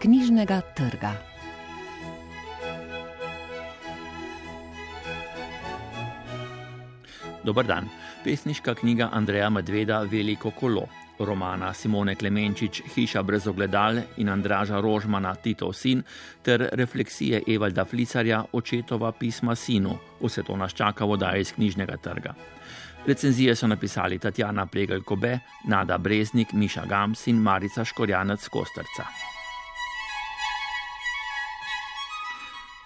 knjižnega trga. Dober dan. Pesniška knjiga Andreja Medveda Veliko kolo, romana Simone Klemenčič Hiša brez ogledal in Andraža Rožmana Tito sin ter refleksije Evalda Flicarja očetova pisma sinu. Vse to nas čaka voda iz knjižnega trga. Recenzije so napisali Tatjana Plegel Kobe, Nada Breznik, Miša Gams in Marica Škorjanec Kostrca.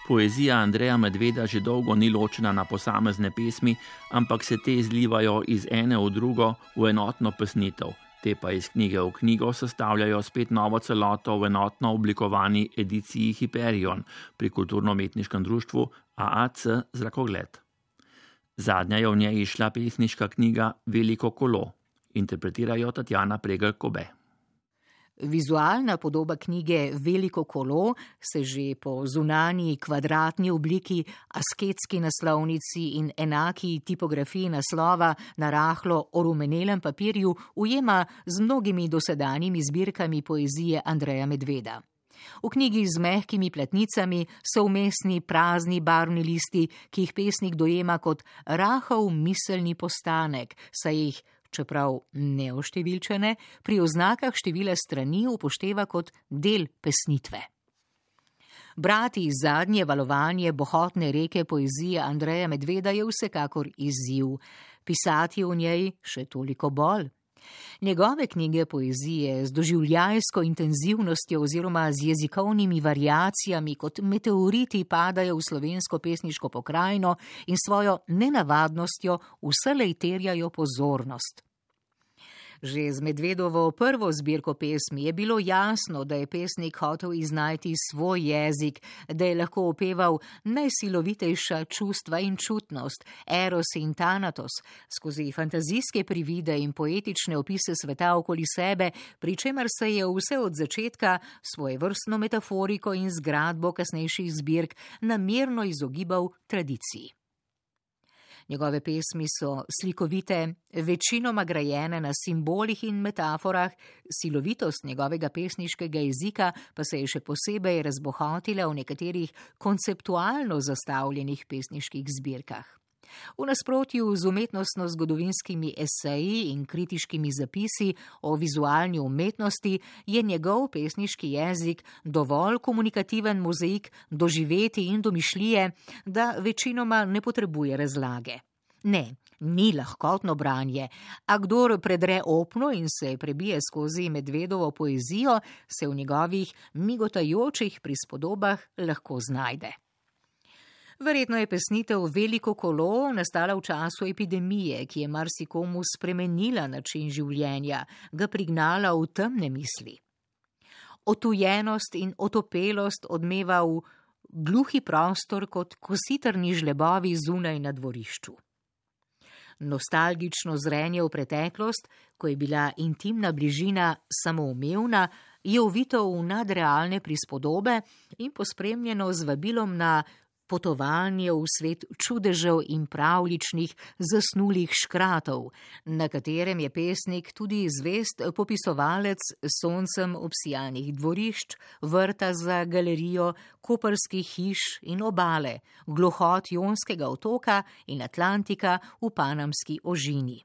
Poezija Andreja Medveda že dolgo ni ločena na posamezne pesmi, ampak se te zlivajo iz ene v drugo v enotno pesnitev. Te pa iz knjige v knjigo sestavljajo spet novo celoto v enotno oblikovani ediciji Hyperion pri kulturno-umetniškem društvu AAC Zrakogled. Zadnja je v njej išla pesniška knjiga Veliko kolo, interpretirajo Tatjana Pregel Kobe. Vizualna podoba knjige Veliko kolo se že po zunanji kvadratni obliki, asketski naslovnici in enaki tipografiji naslova na rahlo orumenelem papirju ujema z mnogimi dosedanjimi zbirkami poezije Andreja Medveda. V knjigi z mehkimi platnicami so umestni prazni barvni listi, ki jih pesnik dojema kot rahov miselni postanek, saj jih čeprav neoštevilčene, pri oznakah števila strani upošteva kot del pesnitve. Brati zadnje valovanje bohotne reke poezije Andreja Medveda je vsekakor izziv, pisati v njej še toliko bolj. Njegove knjige poezije z doživljajsko intenzivnostjo oziroma z jezikovnimi variacijami kot meteoriti padajo v slovensko pesniško pokrajino in svojo nenavadnostjo vselej terjajo pozornost. Že z Medvedovo prvo zbirko pesmi je bilo jasno, da je pesnik hotel iznajti svoj jezik, da je lahko opeval najsilovitejša čustva in čutnost, eros in tanatos, skozi fantazijske privide in poetične opise sveta okoli sebe, pri čemer se je vse od začetka svoje vrstno metaforiko in zgradbo kasnejših zbirk namerno izogibal tradiciji. Njegove pesmi so slikovite, večinoma grajene na simbolih in metaforah, silovitost njegovega pesniškega jezika pa se je še posebej razbohotila v nekaterih konceptualno zastavljenih pesniških zbirkah. V nasprotju z umetnostno-zgodovinskimi eseji in kritiškimi zapisi o vizualni umetnosti je njegov pesniški jezik dovolj komunikativen mozaik doživeti in domišljije, da večinoma ne potrebuje razlage. Ne, ni lahkotno branje, a kdor predre opno in se prebije skozi medvedovo poezijo, se v njegovih migotajočih prispodobah lahko znajde. Verjetno je pesnitev Veliko kolo nastala v času epidemije, ki je marsikomu spremenila način življenja, ga prignala v temne misli. Otujenost in otopelost odmeva v gluhi prostor kot kositrni žlebovi zunaj na dvorišču. Nostalgično zrenje v preteklost, ko je bila intimna bližina samoumevna, je uvito v nadrealne prispodobe in pospremljeno z vabilom na potovanje v svet čudežev in pravličnih zasnulih škratov, na katerem je pesnik tudi zvest popisovalec soncem obsijanih dvorišč, vrta za galerijo, koperskih hiš in obale, glohot Jonskega otoka in Atlantika v Panamski ožini.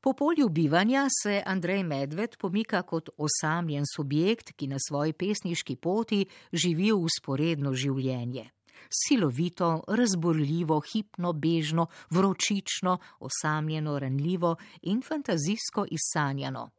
Po polju bivanja se Andrej Medved pomika kot osamljen subjekt, ki na svoji pesniški poti živi usporedno življenje silovito, razborljivo, hipno, bežno, vročično, osamljeno, ranljivo in fantazijsko izsanjano.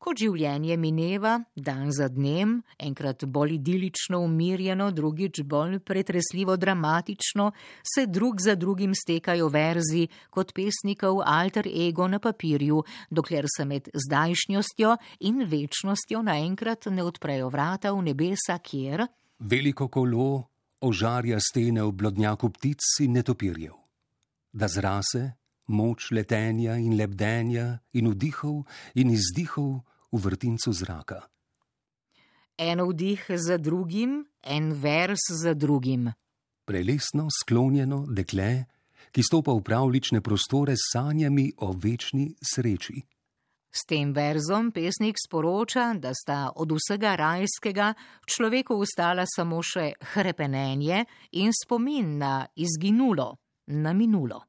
Kot življenje mineva, dan za dnem, enkrat bolj idilično umirjeno, drugič bolj pretresljivo dramatično, se drug za drugim stekajo verzi kot pesnikov alter ego na papirju, dokler se med zdajšnjostjo in večnostjo naenkrat ne odprejo vrata v nebesa, kjer veliko kolo ožarja stene v blodnjaku ptic in netopirjev, da zrase moč letenja in lebdenja in vdihov in izdihov v vrtincu zraka. En vdih za drugim, en vers za drugim. Prelesno sklonjeno dekle, ki stopa v pravlične prostore s sanjami o večni sreči. S tem verzom pesnik sporoča, da sta od vsega rajskega človeku ustala samo še hrepenenje in spomin na izginulo, na minulo.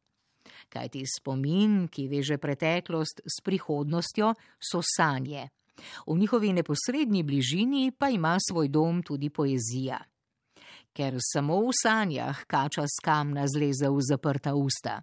Kajti spomin, ki veže preteklost s prihodnostjo, so sanje. V njihovi neposrednji bližini pa ima svoj dom tudi poezija. Ker samo v sanjah kača skamna zleze v zaprta usta,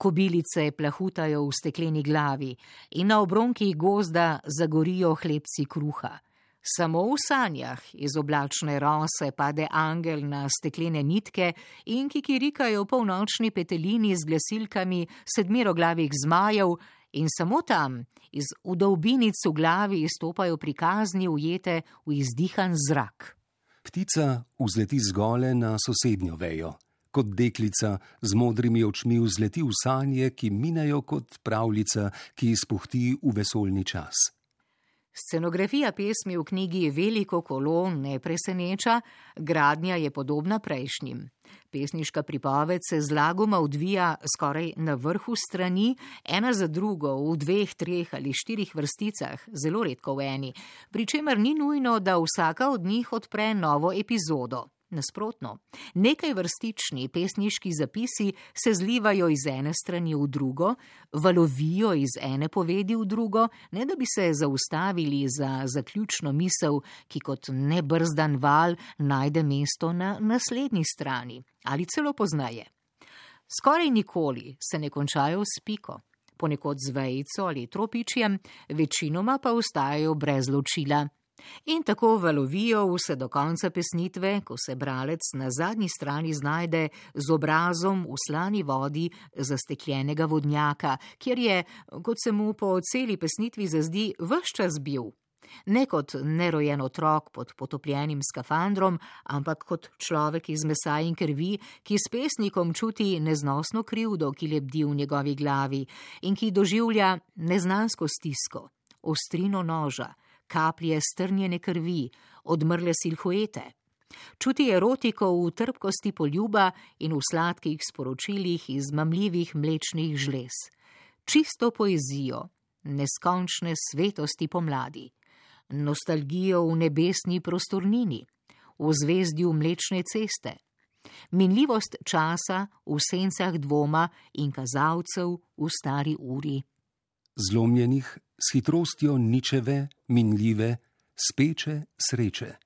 kobilice plahutajo v stekleni glavi in na obronkih gozda zagorijo hlebci kruha. Samo v sanjah iz oblačne rose pade angel na steklene nitke in kikirikajo polnočni petelini z glasilkami sedmiroglavih zmajev in samo tam, iz udolbinic v glavi, izstopajo prikazni ujete v izdihan zrak. Ptica vzleti zgole na sosednjo vejo, kot deklica z modrimi očmi vzleti v sanje, ki minajo kot pravljica, ki izpuhti v vesoljni čas. Scenografija pesmi v knjigi Veliko kolo ne preseneča, gradnja je podobna prejšnjim. Pesniška pripoved se zlagoma odvija skoraj na vrhu strani, ena za drugo, v dveh, treh ali štirih vrsticah, zelo redko v eni, pri čemer ni nujno, da vsaka od njih odpre novo epizodo. Nasprotno, nekaj vrstični pesniški zapisi se zlivajo iz ene strani v drugo, valovijo iz ene povedi v drugo, ne da bi se zaustavili za zaključno misel, ki kot nebrzdan val najde mesto na naslednji strani ali celo poznaje. Skoraj nikoli se ne končajo s piko, ponekod z vejico ali tropičjem, večinoma pa ostajajo brez ločila. In tako valovijo vse do konca pesnitve, ko se bralec na zadnji strani znajde z obrazom v slani vodi zastekljenega vodnjaka, kjer je, kot se mu po celi pesnitvi zazdi, vse čas bil. Ne kot nerojen otrok pod potopljenim skafandrom, ampak kot človek iz mesa in krvi, ki s pesnikom čuti neznosno krivdo, ki lebdi v njegovi glavi in ki doživlja neznansko stisko, ostrino noža kaplje strnjene krvi, odmrle silhuete. Čuti erotiko v trpkosti poljuba in v sladkih sporočilih iz mamljivih mlečnih žlez. Čisto poezijo, neskončne svetosti pomladi, nostalgijo v nebesni prostornini, v zvezdju mlečne ceste, minljivost časa v sencah dvoma in kazalcev v stari uri. Zlomljenih s hitrostjo ničeve, minljive, speče sreče.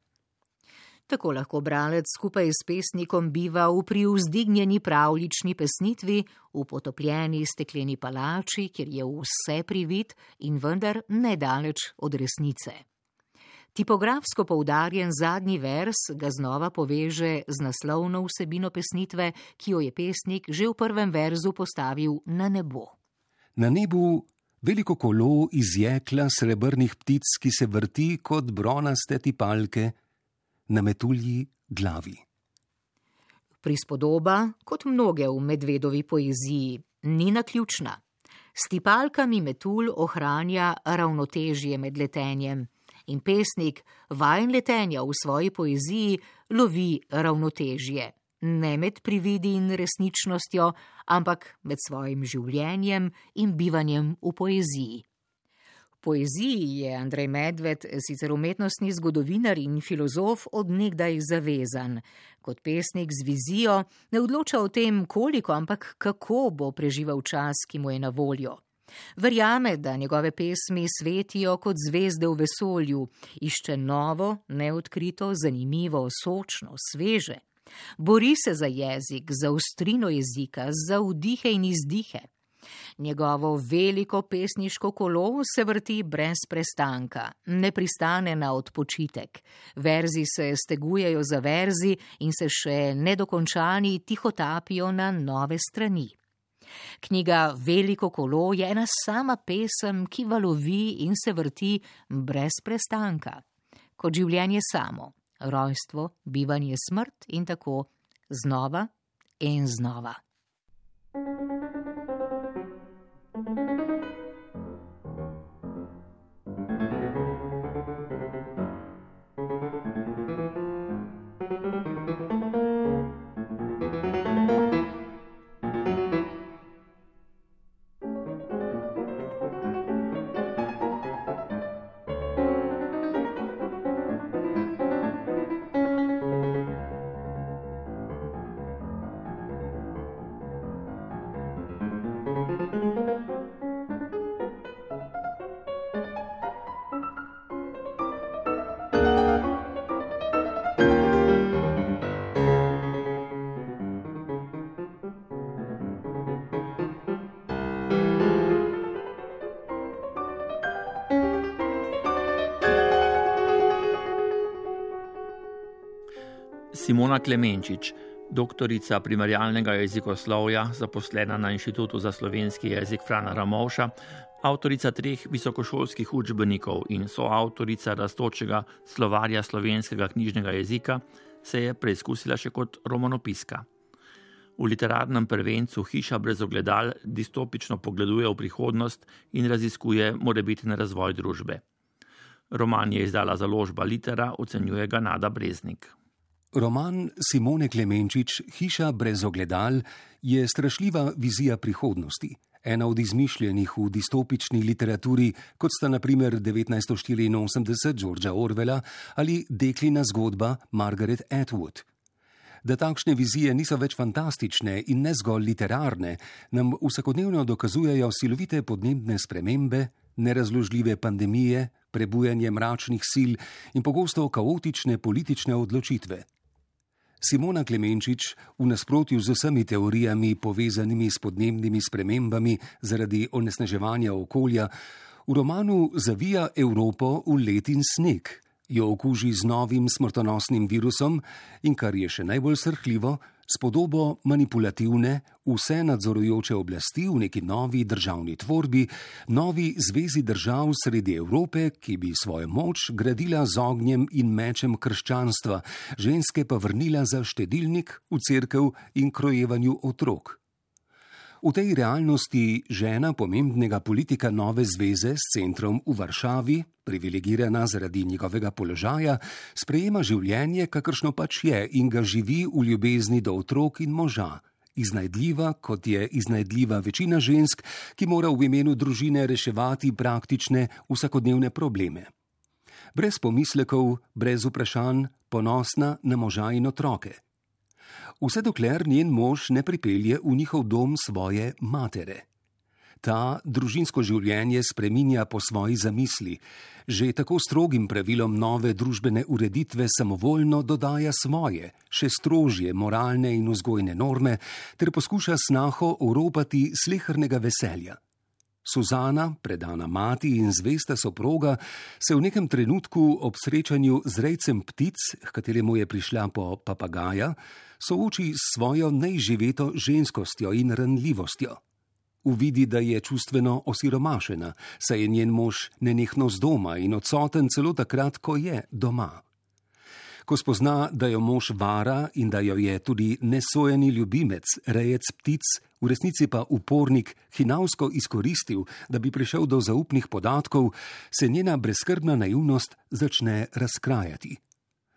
Tako lahko bralec skupaj s pesnikom biva v privzdignjeni pravlični pesnitvi, v potopljeni stekleni palači, kjer je vse privit in vendar nedaleč od resnice. Tipografsko poudarjen zadnji vers ga znova poveže z naslovno vsebino pesnitve, ki jo je pesnik že v prvem verzu postavil na nebo. Na nebu veliko kolo iz jekla srebrnih ptic, ki se vrti kot bronaste tipalke na metulji glavi. Prispodoba, kot mnoge v medvedovi poeziji, ni naključna. S tipalkami metulj ohranja ravnotežje med letenjem in pesnik vajen letenja v svoji poeziji lovi ravnotežje ne med prividi in resničnostjo, ampak med svojim življenjem in bivanjem v poeziji. V poeziji je Andrej Medved, sicer umetnostni zgodovinar in filozof, odnegdaj zavezan. Kot pesnik z vizijo ne odloča o tem, koliko, ampak kako bo preživel čas, ki mu je na voljo. Verjame, da njegove pesmi svetijo kot zvezde v vesolju, išče novo, neodkrito, zanimivo, sočno, sveže. Bori se za jezik, za ostrino jezika, za vdihe in izdihe. Njegovo veliko pesniško kolo se vrti brez prestanka, ne pristane na odpočitek. Verzi se stegujejo za verzi in se še nedokončani tihotapijo na nove strani. Knjiga Veliko kolo je ena sama pesem, ki valovi in se vrti brez prestanka, kot življenje samo rojstvo, bivanje, smrt in tako znova in znova. Simona Klemenčič, doktorica primarjalnega jezikoslovja, zaposlena na Inštitutu za slovenski jezik Frana Ramovša, avtorica treh visokošolskih učbenikov in soavtorica rastočega slovarja slovenskega knjižnega jezika, se je preizkusila še kot romanopiska. V literarnem prvencu Hiša brez ogledal distopično pogleduje v prihodnost in raziskuje morebitni razvoj družbe. Roman je izdala založba Litera, ocenjuje ga Nada Breznik. Roman Simone Klemenčič Hiša brez ogledal je strašljiva vizija prihodnosti ena od izmišljenih v distopični literaturi, kot sta naprimer 1984 Georgea Orwella ali deklina zgodba Margaret Atwood. Da takšne vizije niso več fantastične in ne zgolj literarne, nam vsakodnevno dokazujejo silovite podnebne spremembe, nerazložljive pandemije, prebujanje mračnih sil in pogosto kaotične politične odločitve. Simona Klemenčič v nasprotju z vsemi teorijami povezanimi s podnebnimi spremembami zaradi onesnaževanja okolja, v romanu zavija Evropo v let in sneg, jo okuži z novim smrtonosnim virusom in, kar je še najbolj srhljivo, s podobo manipulativne, vse nadzorujoče oblasti v neki novi državni tvorbi, novi zvezi držav sredi Evrope, ki bi svojo moč gradila z ognjem in mečem krščanstva, ženske pa vrnila za štedilnik v cerkev in krojevanju otrok. V tej realnosti žena pomembnega politika nove zveze s centrom v Varšavi, privilegirana zaradi njegovega položaja, sprejema življenje, kakršno pač je in ga živi v ljubezni do otrok in moža. Iznajdljiva, kot je iznajdljiva večina žensk, ki mora v imenu družine reševati praktične vsakodnevne probleme. Brez pomislekov, brez vprašanj, ponosna na moža in otroke vse dokler njen mož ne pripelje v njihov dom svoje matere. Ta družinsko življenje spreminja po svoji zamisli, že tako strogim pravilom nove družbene ureditve samovoljno dodaja svoje, še strožje moralne in vzgojne norme, ter poskuša snaho oropati slehrnega veselja. Suzana, predana mati in zvesta soproga, se v nekem trenutku ob srečanju z rejcem ptic, h kateremu je prišla po papagaja, sooči s svojo najživeto ženskostjo in ranljivostjo. Uvidi, da je čustveno osiromašena, saj je njen mož nenehno z doma in odsoten celo takrat, ko je doma. Ko spozna, da jo mož vara in da jo je tudi nesojeni ljubimec, rejec ptic, v resnici pa upornik, hinavsko izkoristil, da bi prišel do zaupnih podatkov, se njena brezkrbna naivnost začne razkrajati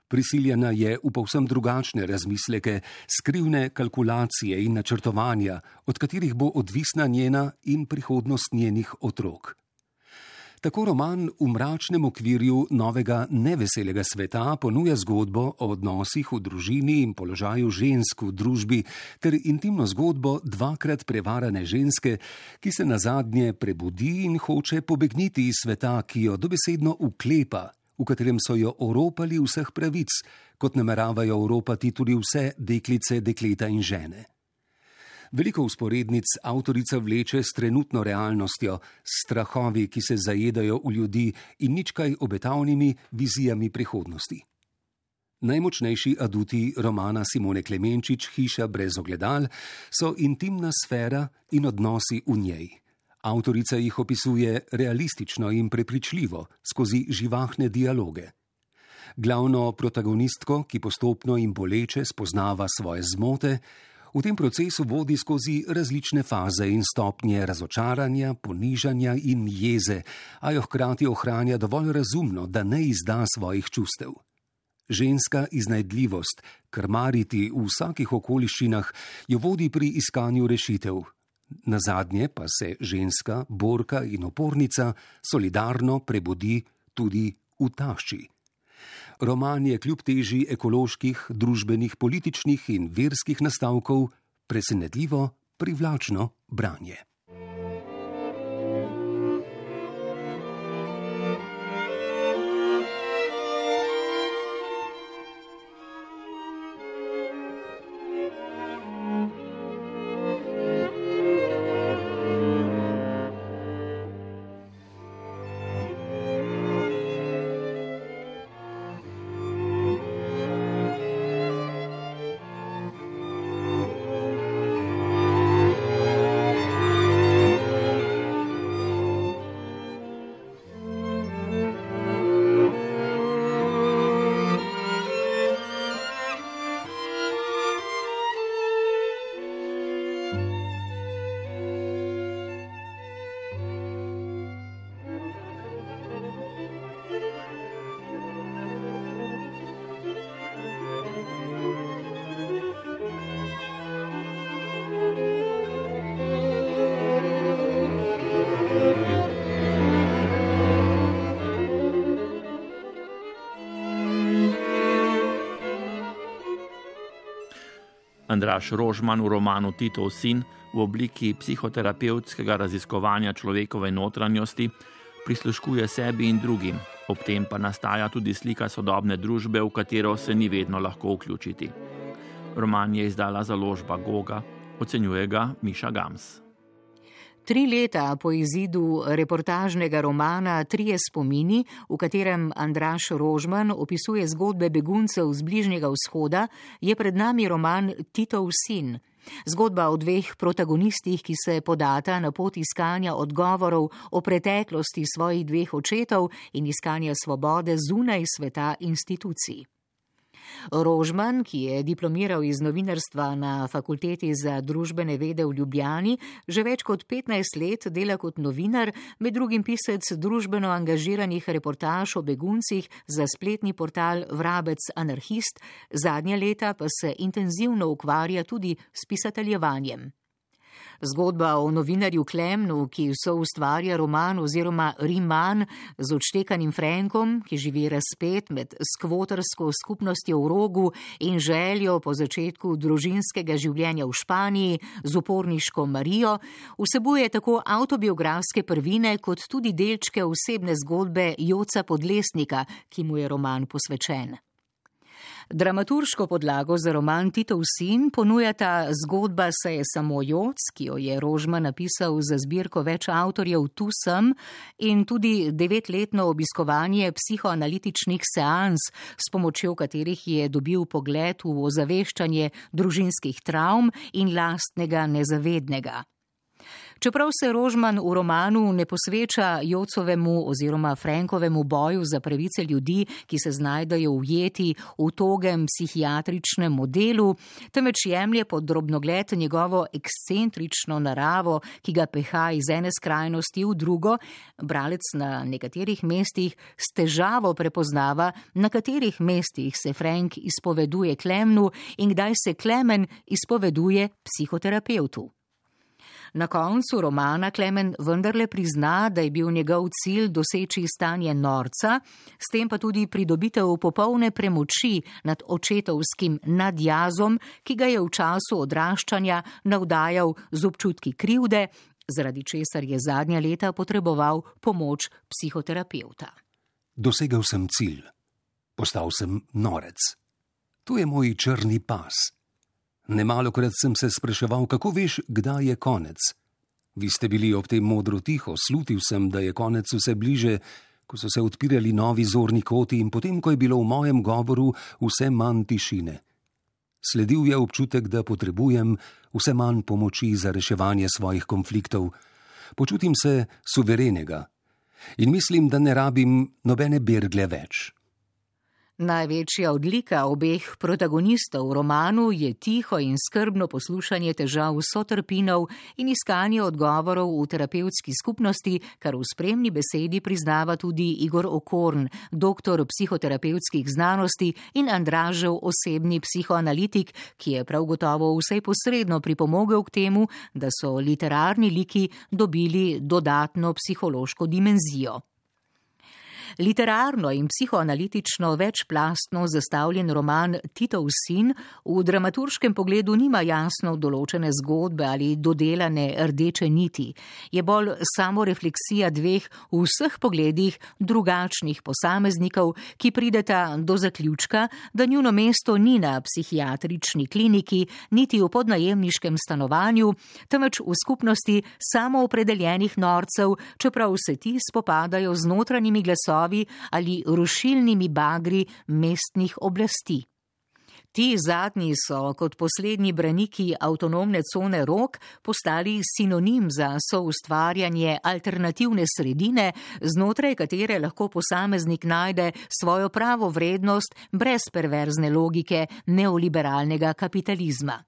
prisiljena je v povsem drugačne razmisleke, skrivne kalkulacije in načrtovanja, od katerih bo odvisna njena in prihodnost njenih otrok. Tako roman v mračnem okvirju novega neveselega sveta ponuja zgodbo o odnosih v družini in položaju žensk v družbi, ter intimno zgodbo dvakrat prevarane ženske, ki se na zadnje prebudi in hoče pobegniti iz sveta, ki jo dobesedno uklepa v katerem so jo oropali vseh pravic, kot nameravajo oropati tudi vse deklice, dekleta in žene. Veliko usporednic avtorica vleče s trenutno realnostjo, s strahovi, ki se zajedajo v ljudi in ničkaj obetavnimi vizijami prihodnosti. Najmočnejši aduti romana Simone Klemenčič Hiša brez ogledal so intimna sfera in odnosi v njej. Avtorica jih opisuje realistično in prepričljivo skozi živahne dialoge. Glavno protagonistko, ki postopno in boleče spoznava svoje zmote, v tem procesu vodi skozi različne faze in stopnje razočaranja, ponižanja in jeze, a jo hkrati ohranja dovolj razumno, da ne izda svojih čustev. Ženska iznajdljivost, krmariti v vsakih okoliščinah, jo vodi pri iskanju rešitev, Na zadnje pa se ženska, borka in opornica solidarno prebudi tudi v tašči. Roman je kljub teži ekoloških, družbenih, političnih in verskih nastavkov presenetljivo privlačno branje. Andraš Rožman v romanu Titov sin v obliki psihoterapevtskega raziskovanja človekove notranjosti prisluškuje sebi in drugim, ob tem pa nastaja tudi slika sodobne družbe, v katero se ni vedno lahko vključiti. Roman je izdala založba Goga, ocenjuje ga Miša Gams. Tri leta po izidu reportažnega romana Trije spomini, v katerem Andraš Rožman opisuje zgodbe beguncev z Bližnjega vzhoda, je pred nami roman Titov sin. Zgodba o dveh protagonistih, ki se podata na pot iskanja odgovorov o preteklosti svojih dveh očetov in iskanja svobode zunaj sveta institucij. Rožman, ki je diplomiral iz novinarstva na Fakulteti za družbene vede v Ljubljani, že več kot 15 let dela kot novinar, med drugim pisec družbeno angažiranih reportaž o beguncih za spletni portal Vrabec Anarhist, zadnja leta pa se intenzivno ukvarja tudi s pisateljevanjem. Zgodba o novinarju Klemnu, ki so ustvarja roman oziroma Riman z odštekanim Frankom, ki živi razpet med skvotarsko skupnostjo v rogu in željo po začetku družinskega življenja v Španiji z uporniško Marijo, vsebuje tako autobiografske prvine kot tudi delčke osebne zgodbe Joca Podlesnika, ki mu je roman posvečen. Dramaturško podlago za roman Titov sin ponujata zgodba Se je samo Joc, ki jo je Rožma napisal za zbirko več avtorjev Tu sem in tudi devetletno obiskovanje psihoanalitičnih seans, s pomočjo katerih je dobil pogled v ozaveščanje družinskih travm in lastnega nezavednega. Čeprav se Rožman v romanu ne posveča Jocovemu oziroma Frankovemu boju za pravice ljudi, ki se znajdajo ujeti v togem psihiatričnem modelu, temveč jemlje pod drobnogled njegovo ekscentrično naravo, ki ga peha iz ene skrajnosti v drugo, bralec na nekaterih mestih s težavo prepoznava, na katerih mestih se Frank izpoveduje Klemnu in kdaj se Klemen izpoveduje psihoterapeutu. Na koncu romana Klemen vendarle prizna, da je bil njegov cilj doseči stanje norca, s tem pa tudi pridobitev popolne premoči nad očetovskim nadjazom, ki ga je v času odraščanja navdajal z občutki krivde, zaradi česar je zadnja leta potreboval pomoč psihoterapeuta. Dosegel sem cilj. Postal sem norec. Tu je moj črni pas. Nemalokrat sem se spraševal, kako veš, kdaj je konec. Vi ste bili ob tem modro tiho, slutil sem, da je konec vse bliže, ko so se odpirali novi zorni koti in potem, ko je bilo v mojem govoru vse manj tišine. Sledil je občutek, da potrebujem vse manj pomoči za reševanje svojih konfliktov. Počutim se suverenega in mislim, da ne rabim nobene bergle več. Največja odlika obeh protagonistov v romanu je tiho in skrbno poslušanje težav sotrpinov in iskanje odgovorov v terapevtski skupnosti, kar v spremni besedi priznava tudi Igor Okorn, doktor psihoterapevtskih znanosti in Andražev osebni psihoanalitik, ki je prav gotovo vsej posredno pripomogel k temu, da so literarni liki dobili dodatno psihološko dimenzijo. Literarno in psihoanalitično večplastno zastavljen roman Titov sin v dramaturškem pogledu nima jasno določene zgodbe ali dodelane rdeče niti. Je bolj samo refleksija dveh v vseh pogledih drugačnih posameznikov, ki prideta do zaključka, da njuno mesto ni na psihiatrični kliniki, niti v podnajemniškem stanovanju, temveč v skupnosti samoopredeljenih norcev, čeprav se ti spopadajo z notranjimi glasovi slavi ali rušilnimi bagri mestnih oblasti. Ti zadnji so kot poslednji braniki avtonomne cone rok postali sinonim za soustvarjanje alternativne sredine, znotraj katere lahko posameznik najde svojo pravo vrednost brez perverzne logike neoliberalnega kapitalizma.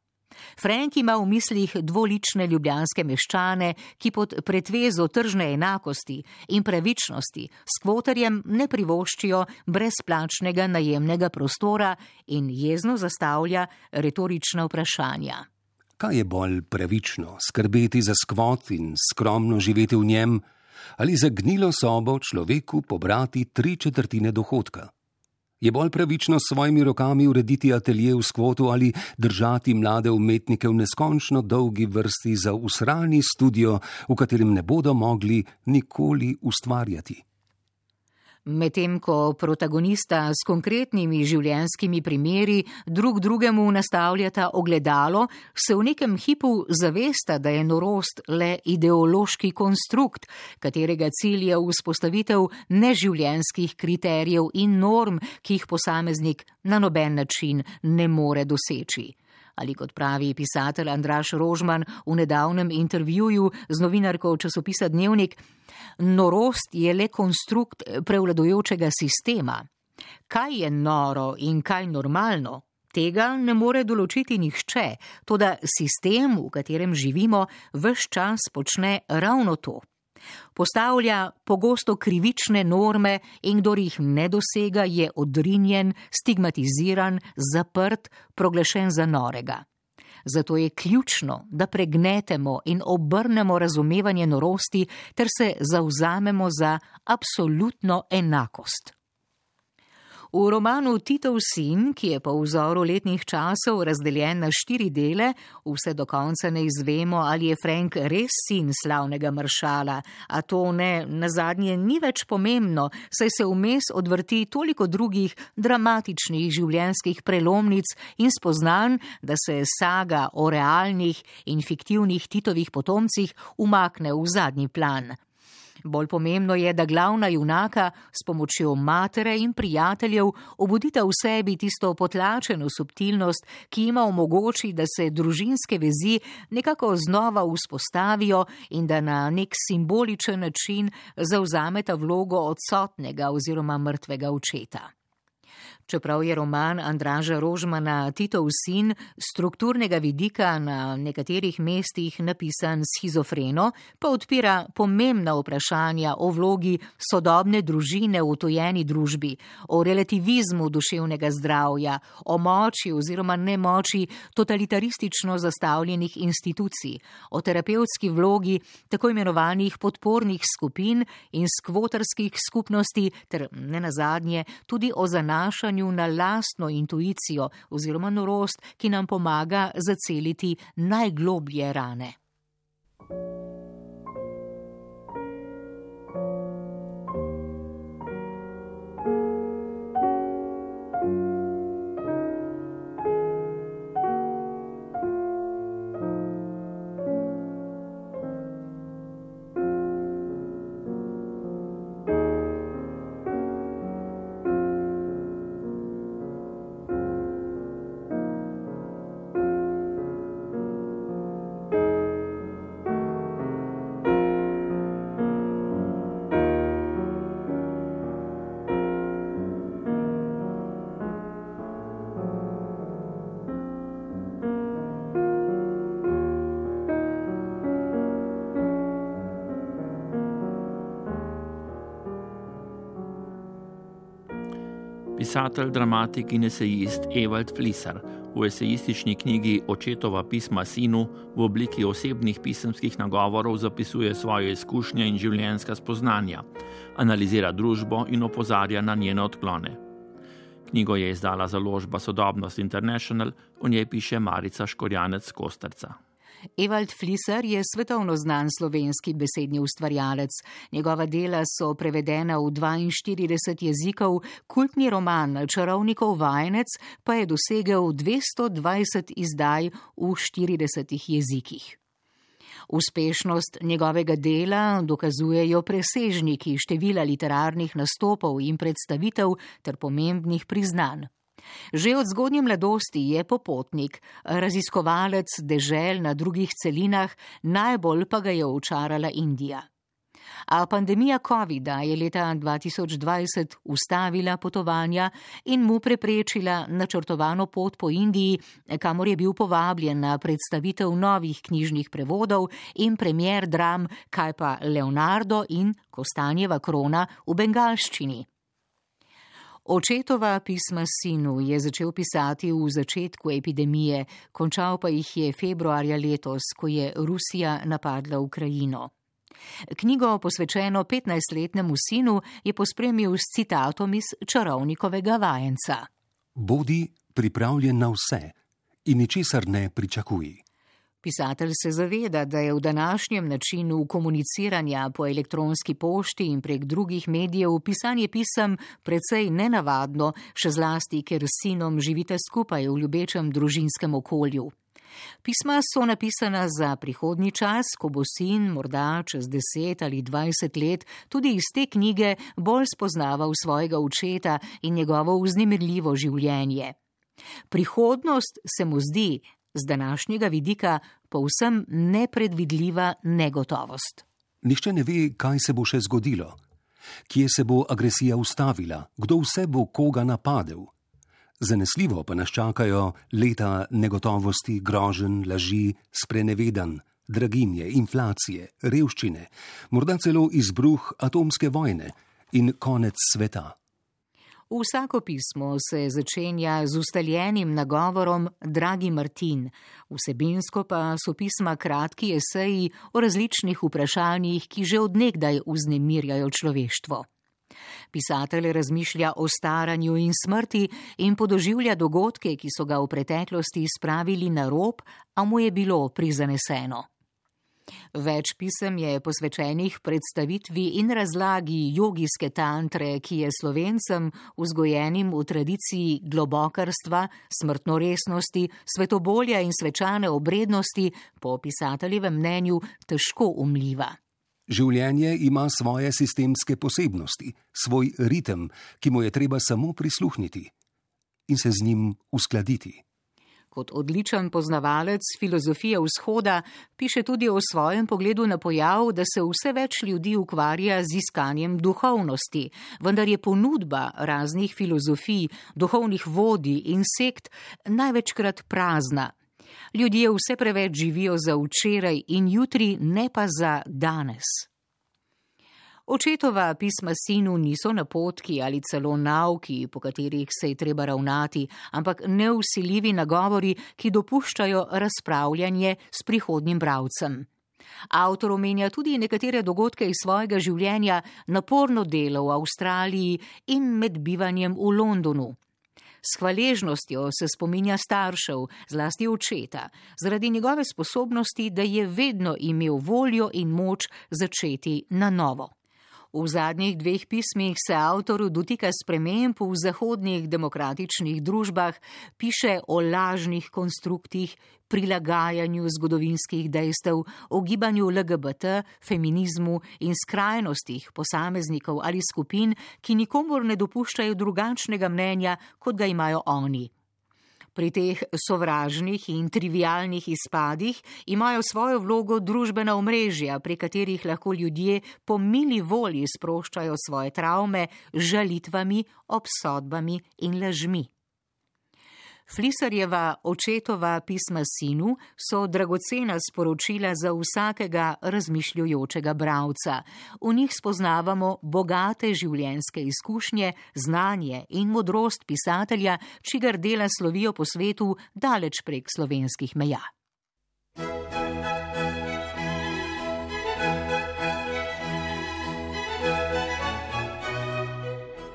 Frank ima v mislih dvolične ljubljanske meščane, ki pod pretvezo tržne enakosti in pravičnosti s kvotarjem ne privoščijo brezplačnega najemnega prostora in jezno zastavlja retorična vprašanja. Kaj je bolj pravično, skrbeti za skvot in skromno živeti v njem, ali za gnilo sobo človeku pobrati tri četrtine dohodka? Je bolj pravično s svojimi rokami urediti atelje v skvotu ali držati mlade umetnike v neskončno dolgi vrsti za usrani studio, v katerem ne bodo mogli nikoli ustvarjati? Medtem ko protagonista s konkretnimi življenjskimi primeri drug drugemu nastavljata ogledalo, se v nekem hipu zavesta, da je norost le ideološki konstrukt, katerega cilj je vzpostavitev neživljenjskih kriterijev in norm, ki jih posameznik na noben način ne more doseči ali kot pravi pisatelj Andraš Rožman v nedavnem intervjuju z novinarko časopisa Dnevnik, norost je le konstrukt prevladojočega sistema. Kaj je noro in kaj normalno? Tega ne more določiti nihče, toda sistem, v katerem živimo, vse čas počne ravno to. Postavlja pogosto krivične norme in kdo jih ne dosega, je odrinjen, stigmatiziran, zaprt, proglašen za norega. Zato je ključno, da pregnetemo in obrnemo razumevanje norosti ter se zauzamemo za absolutno enakost. V romanu Titov sin, ki je po vzoru letnih časov razdeljen na štiri dele, vse do konca ne izvemo, ali je Frank res sin slavnega maršala, a to ne na zadnje ni več pomembno, saj se vmes odvrti toliko drugih dramatičnih življenjskih prelomnic in spoznan, da se saga o realnih in fiktivnih Titovih potomcih umakne v zadnji plan. Bolj pomembno je, da glavna junaka s pomočjo matere in prijateljev obudita v sebi tisto potlačeno subtilnost, ki ima omogoči, da se družinske vezi nekako znova vzpostavijo in da na nek simboličen način zauzameta vlogo odsotnega oziroma mrtvega očeta. Čeprav je roman Andraža Rožmana Titov sin strukturnega vidika na nekaterih mestih napisan schizofreno, pa odpira pomembna vprašanja o vlogi sodobne družine v tojeni družbi, o relativizmu duševnega zdravja, o moči oziroma nemoči totalitaristično zastavljenih institucij, o terapevtski vlogi tako imenovanih podpornih skupin in skvotarskih skupnosti ter ne nazadnje tudi o zanašanju stanju na lastno intuicijo oziroma norost, ki nam pomaga zaceliti najgloblje rane. Pisatelj, dramatik in esejist Ewald Flisser v esejistični knjigi Očetova pisma sinu v obliki osebnih pisemskih nagovorov zapisuje svoje izkušnje in življenjska spoznanja, analizira družbo in opozarja na njene odklone. Knjigo je izdala založba Sodobnost International, v njej piše Marica Škorjanec Kosterca. Evald Fliser je svetovno znan slovenski besedni ustvarjalec. Njegova dela so prevedena v 42 jezikov, kultni roman Čarovnikov vajenec pa je dosegel 220 izdaj v 40 jezikih. Uspešnost njegovega dela dokazujejo presežniki števila literarnih nastopov in predstavitev ter pomembnih priznanj. Že od zgodnje mladosti je popotnik, raziskovalec dežel na drugih celinah, najbolj pa ga je očarala Indija. A pandemija COVID-a je leta 2020 ustavila potovanja in mu preprečila načrtovano pot po Indiji, kamor je bil povabljen na predstavitev novih knjižnih prevodov in premjer dram Kaj pa Leonardo in Kostanjeva krona v bengalščini. Očetova pisma sinu je začel pisati v začetku epidemije, končal pa jih je februarja letos, ko je Rusija napadla Ukrajino. Knjigo, posvečeno 15-letnemu sinu, je pospremil s citatom iz čarovnikovega vajenca: Bodi pripravljen na vse in ničesar ne pričakuj. Pisatelj se zaveda, da je v današnjem načinu komuniciranja po elektronski pošti in prek drugih medijev pisanje pisem precej nenavadno, še zlasti, ker s sinom živite skupaj v ljubečem družinskem okolju. Pisma so napisana za prihodnji čas, ko bo sin morda čez deset ali dvajset let tudi iz te knjige bolj spoznaval svojega očeta in njegovo vznemirljivo življenje. Prihodnost se mu zdi, z današnjega vidika, povsem nepredvidljiva negotovost. Nihče ne ve, kaj se bo še zgodilo, kje se bo agresija ustavila, kdo vse bo koga napadel. Zanesljivo pa nas čakajo leta negotovosti, grožen, laži, sprenevedan, draginje, inflacije, revščine, morda celo izbruh atomske vojne in konec sveta. Vsako pismo se začenja z ustaljenim nagovorom Dragi Martin, vsebinsko pa so pisma kratki eseji o različnih vprašanjih, ki že odnegdaj vznemirjajo človeštvo. Pisatelj razmišlja o staranju in smrti in podoživlja dogodke, ki so ga v preteklosti spravili na rob, a mu je bilo prizaneseno. Več pisem je posvečenih predstavitvi in razlagi jogijske tantre, ki je slovencem, vzgojenim v tradiciji globokarstva, smrtnoresnosti, svetobolja in svečane obrednosti, po pisateljevem mnenju težko umljiva. Življenje ima svoje sistemske posebnosti, svoj ritem, ki mu je treba samo prisluhniti in se z njim uskladiti. Kot odličen poznavalec filozofije vzhoda, piše tudi o svojem pogledu na pojav, da se vse več ljudi ukvarja z iskanjem duhovnosti, vendar je ponudba raznih filozofij, duhovnih vodij in sekt največkrat prazna. Ljudje vse preveč živijo za včeraj in jutri, ne pa za danes. Očetova pisma sinu niso napotki ali celo nauki, po katerih se je treba ravnati, ampak neusiljivi nagovori, ki dopuščajo razpravljanje s prihodnim bravcem. Avtor omenja tudi nekatere dogodke iz svojega življenja, naporno delo v Avstraliji in med bivanjem v Londonu. S hvaležnostjo se spominja staršev, zlasti očeta, zaradi njegove sposobnosti, da je vedno imel voljo in moč začeti na novo. V zadnjih dveh pismih se avtor dotika sprememb v zahodnih demokratičnih družbah, piše o lažnih konstruktih, prilagajanju zgodovinskih dejstev, o gibanju LGBT, feminizmu in skrajnostih posameznikov ali skupin, ki nikomor ne dopuščajo drugačnega mnenja, kot ga imajo oni. Pri teh sovražnih in trivialnih izpadih imajo svojo vlogo družbena omrežja, pri katerih lahko ljudje po mili volji sproščajo svoje travme z žalitvami, obsodbami in lažmi. Flisarjeva očetova pisma sinu so dragocena sporočila za vsakega razmišljujočega bravca. V njih spoznavamo bogate življenjske izkušnje, znanje in modrost pisatelja, čigar dela slovijo po svetu daleč prek slovenskih meja.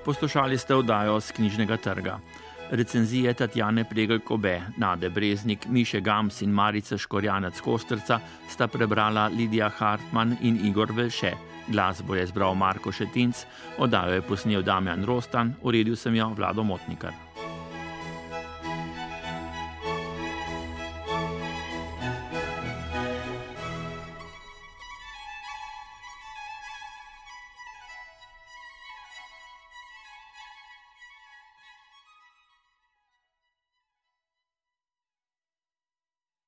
Poslušali ste oddajo z knjižnega trga recenzije Tatjane Pregel-Kobe, Nade Breznik, Miše Gams in Marica Škorjanec Kostrca sta prebrala Lidija Hartmann in Igor Velše. Glasbo je zbral Marko Šetinc, oddajo je posnel Damjan Rostan, uredil sem jo Vlado Motnikar.